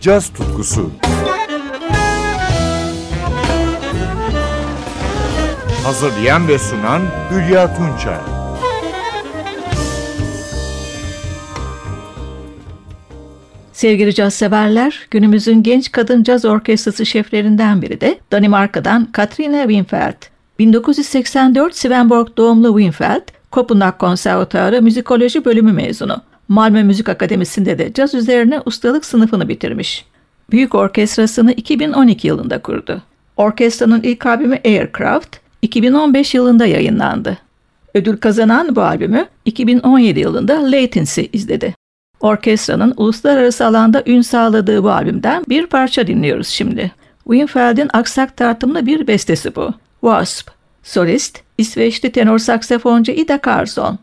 caz tutkusu. Hazırlayan ve sunan Hülya Tunçay. Sevgili caz severler, günümüzün genç kadın caz orkestrası şeflerinden biri de Danimarka'dan Katrina Winfeld. 1984 Swedenborg doğumlu Winfeld, Kopenhag Konservatuarı Müzikoloji bölümü mezunu. Malmö Müzik Akademisi'nde de caz üzerine ustalık sınıfını bitirmiş. Büyük orkestrasını 2012 yılında kurdu. Orkestranın ilk albümü Aircraft 2015 yılında yayınlandı. Ödül kazanan bu albümü 2017 yılında Latency izledi. Orkestranın uluslararası alanda ün sağladığı bu albümden bir parça dinliyoruz şimdi. Winfeld'in aksak tartımlı bir bestesi bu. Wasp. Solist, İsveçli tenor saksafoncu Ida Karlsson.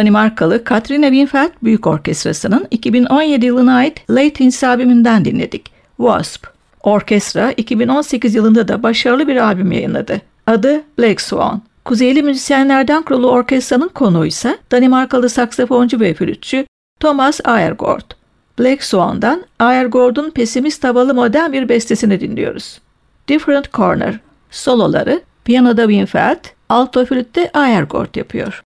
Danimarkalı Katrina Winfeld Büyük Orkestrası'nın 2017 yılına ait Late In albümünden dinledik. Wasp. Orkestra 2018 yılında da başarılı bir albüm yayınladı. Adı Black Swan. Kuzeyli müzisyenlerden kurulu orkestranın konuğu ise Danimarkalı saksafoncu ve flütçü Thomas Aergård. Black Swan'dan Aergård'un pesimist havalı modern bir bestesini dinliyoruz. Different Corner. Soloları piyanoda Winfeld, alto flütte Aergård yapıyor.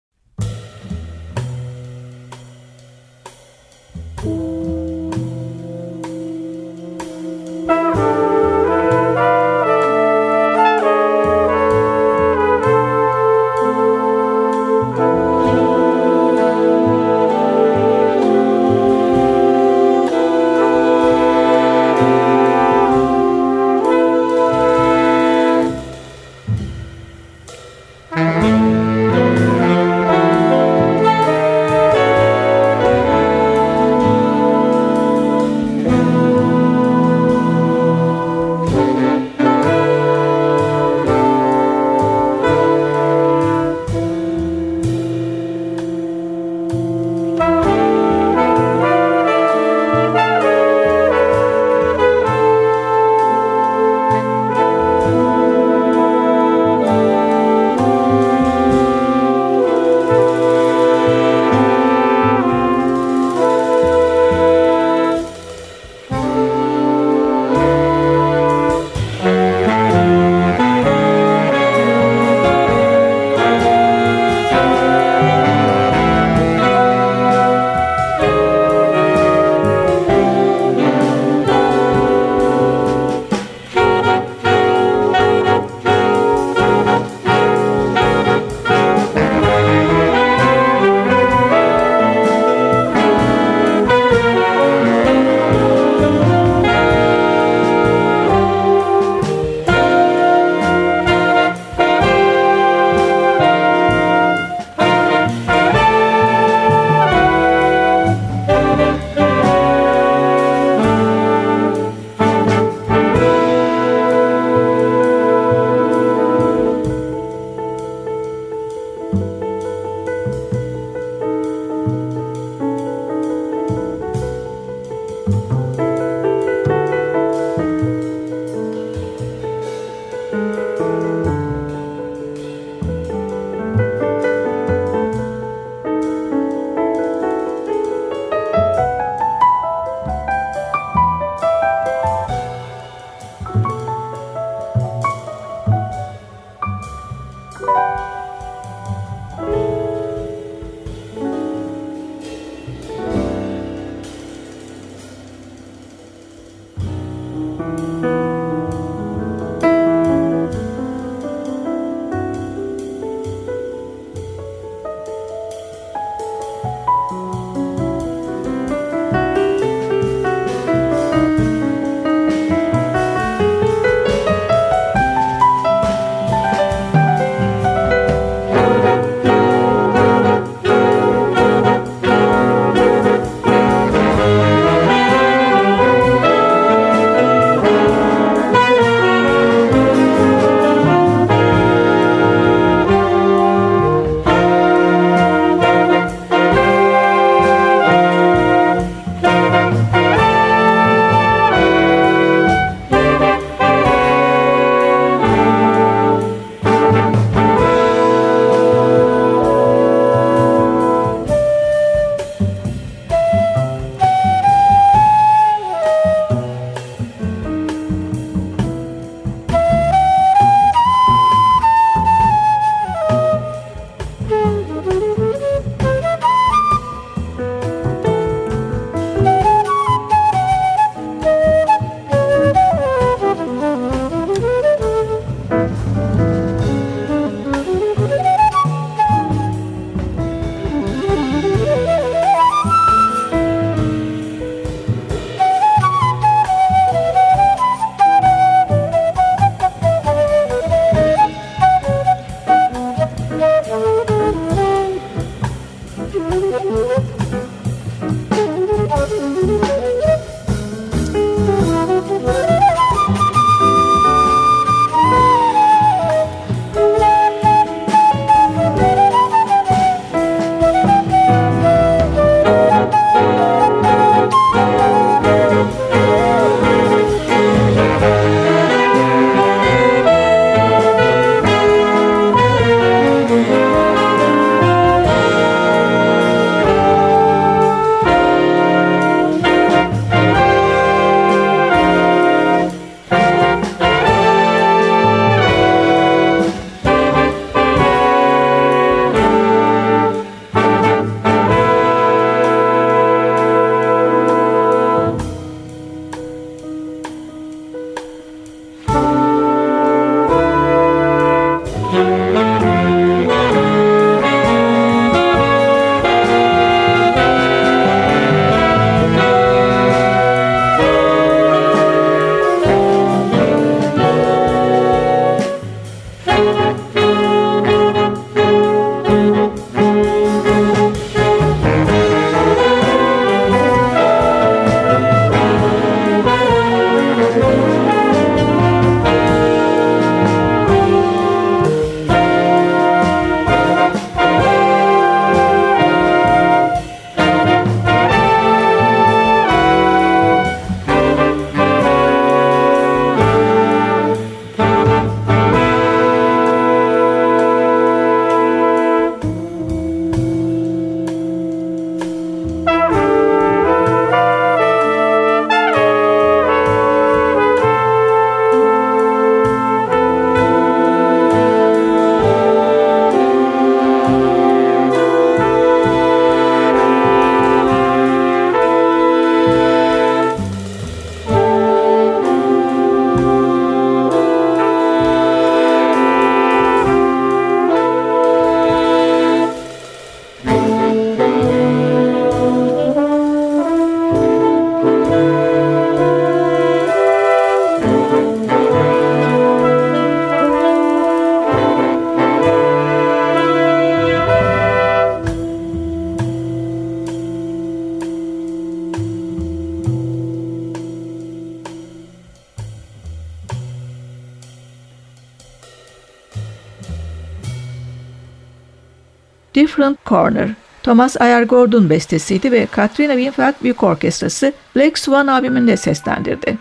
Different Corner. Thomas Ayer Gordon bestesiydi ve Katrina Winfeld Büyük Orkestrası Black Swan albümünde seslendirdi.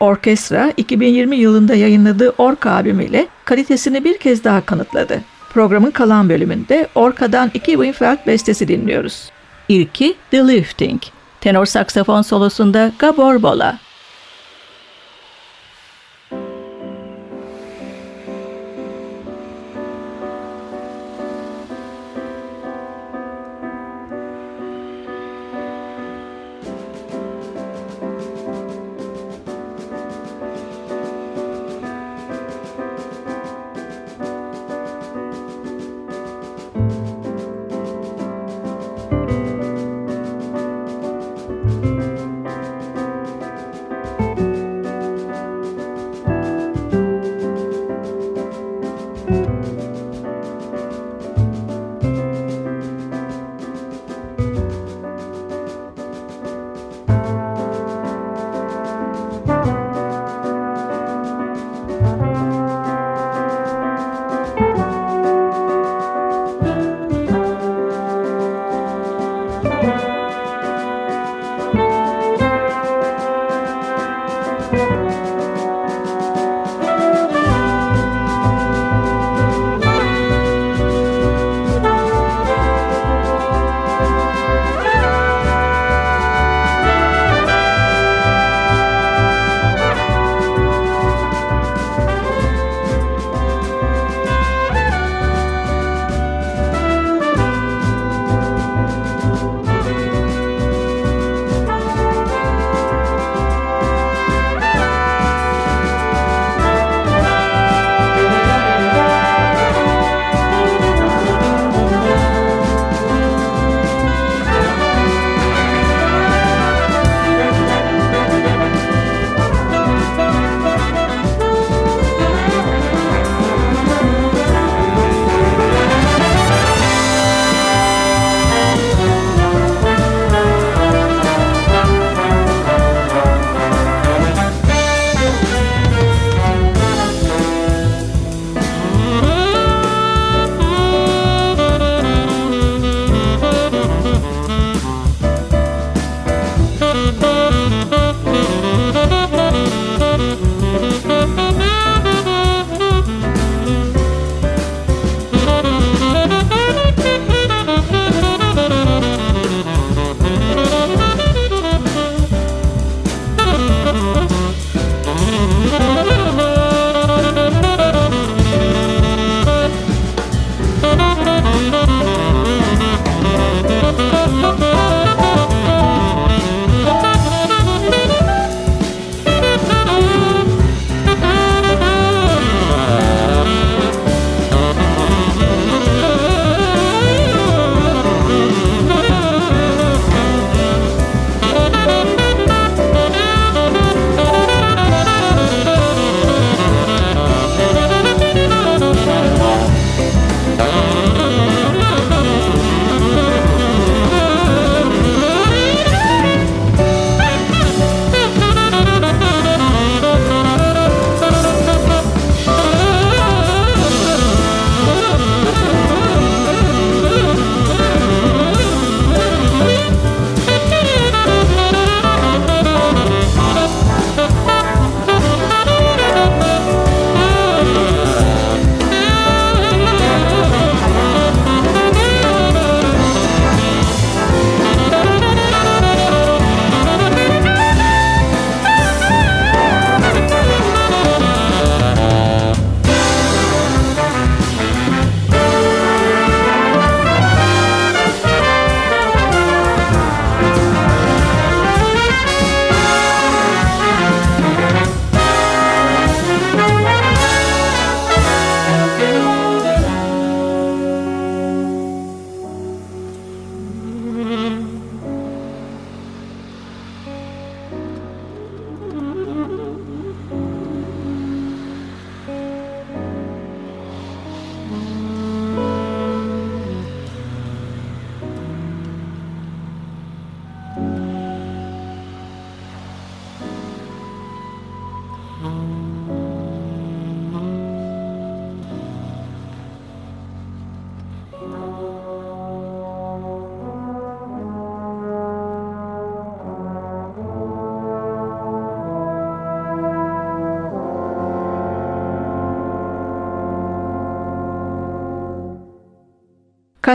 Orkestra 2020 yılında yayınladığı Orka albümüyle kalitesini bir kez daha kanıtladı. Programın kalan bölümünde Orka'dan iki Winfeld bestesi dinliyoruz. İlki The Lifting. Tenor saksafon solosunda Gabor Bola.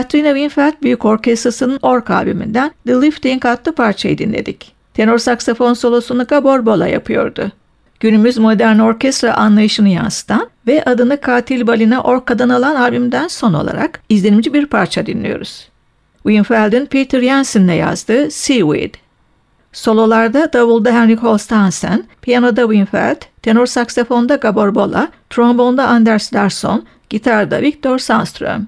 Katrina Winfeld Büyük Orkestrası'nın Ork albümünden The Lifting adlı parçayı dinledik. Tenor saksafon solosunu Gabor Bola yapıyordu. Günümüz modern orkestra anlayışını yansıtan ve adını Katil Balina Orka'dan alan albümden son olarak izlenimci bir parça dinliyoruz. Winfeld'in Peter Jensen'le yazdığı Seaweed. Sololarda davulda Henrik Holst piyanoda Winfeld, tenor saksafonda Gabor Bola, trombonda Anders Larsson, gitarda Viktor Sandström.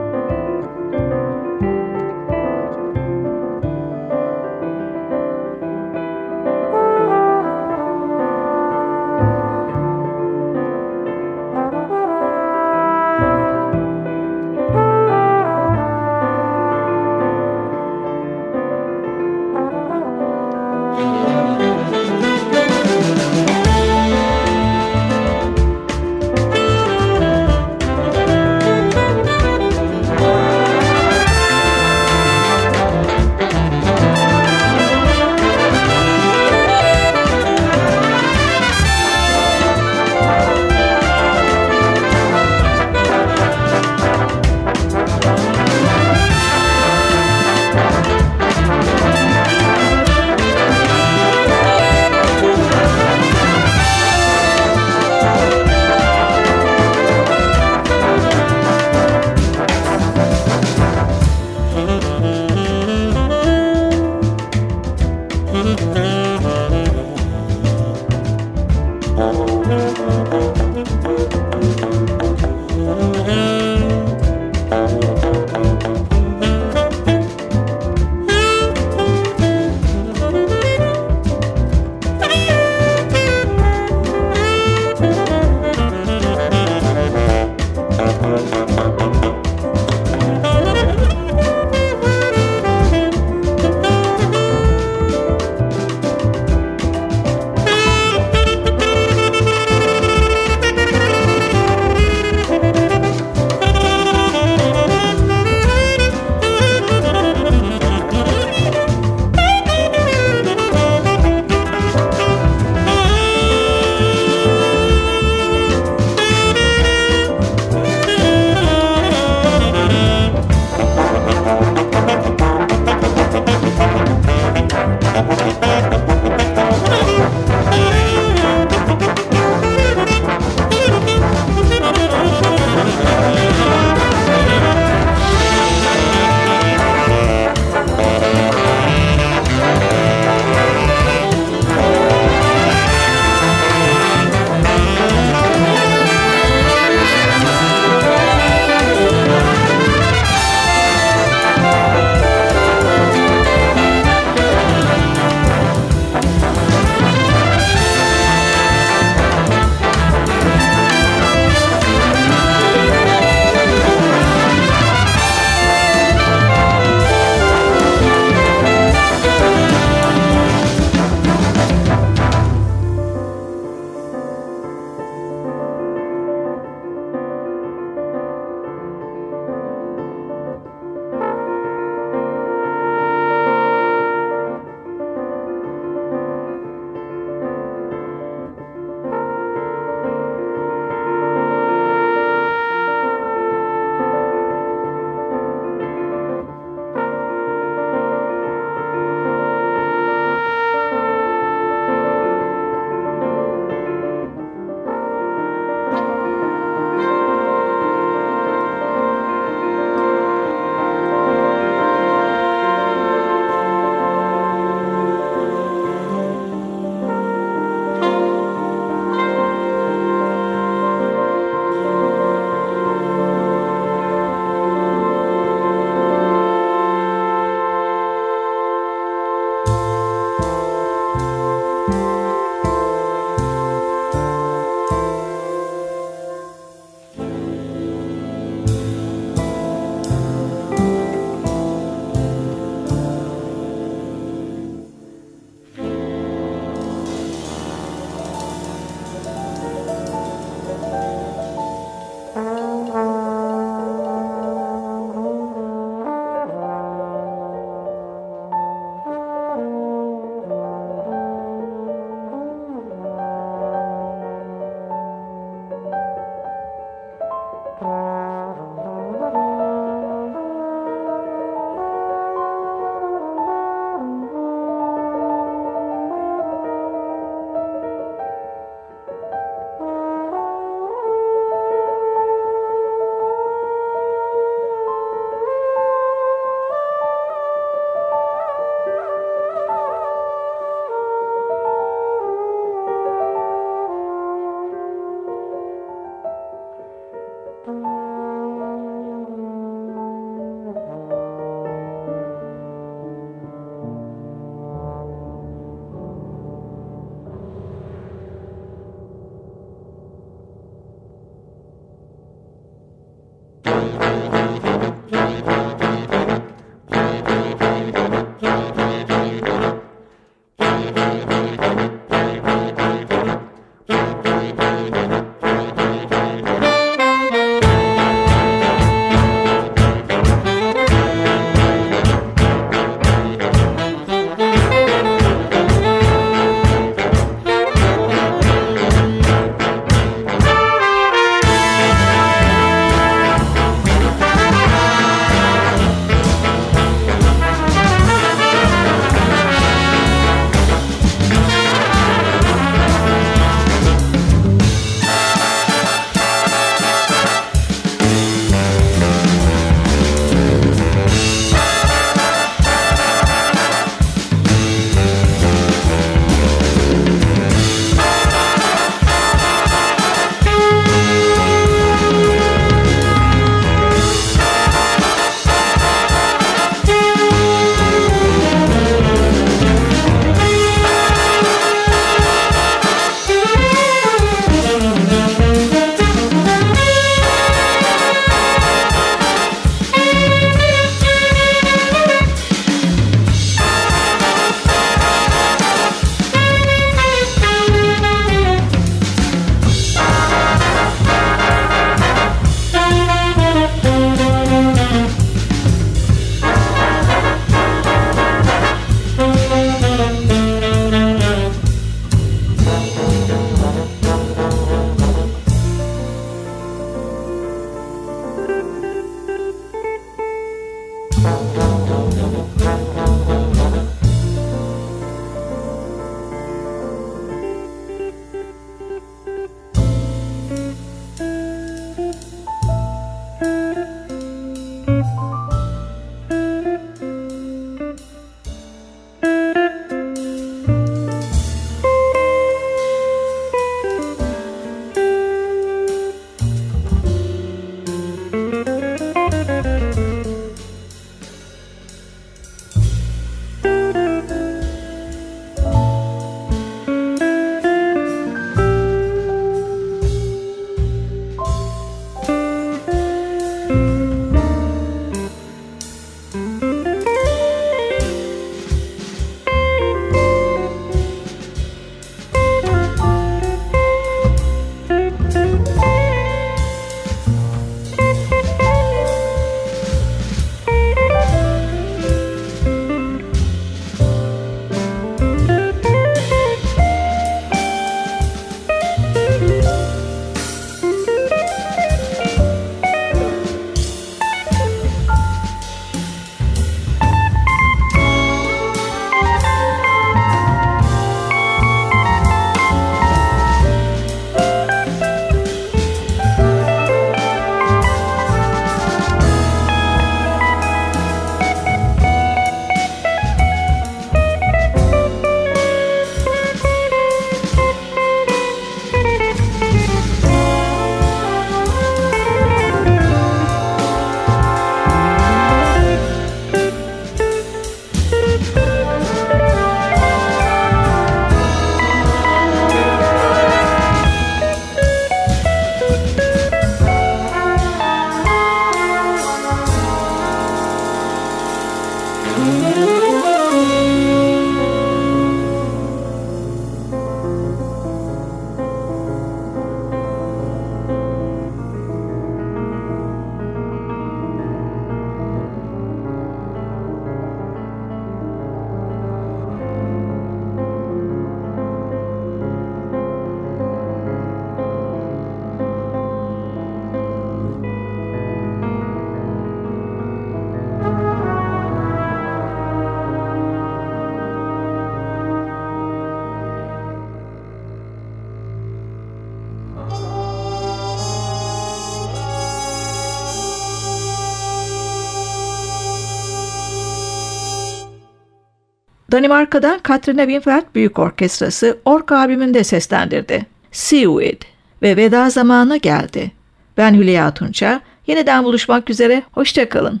Danimarka'dan Katrina Winfeld Büyük Orkestrası Ork albümünde seslendirdi. Seaweed ve veda zamanı geldi. Ben Hülya Tunça. Yeniden buluşmak üzere. Hoşçakalın.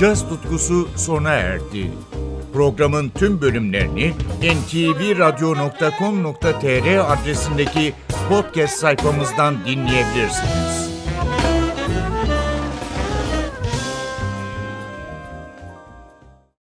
Caz tutkusu sona erdi. Programın tüm bölümlerini ntvradio.com.tr adresindeki podcast sayfamızdan dinleyebilirsiniz.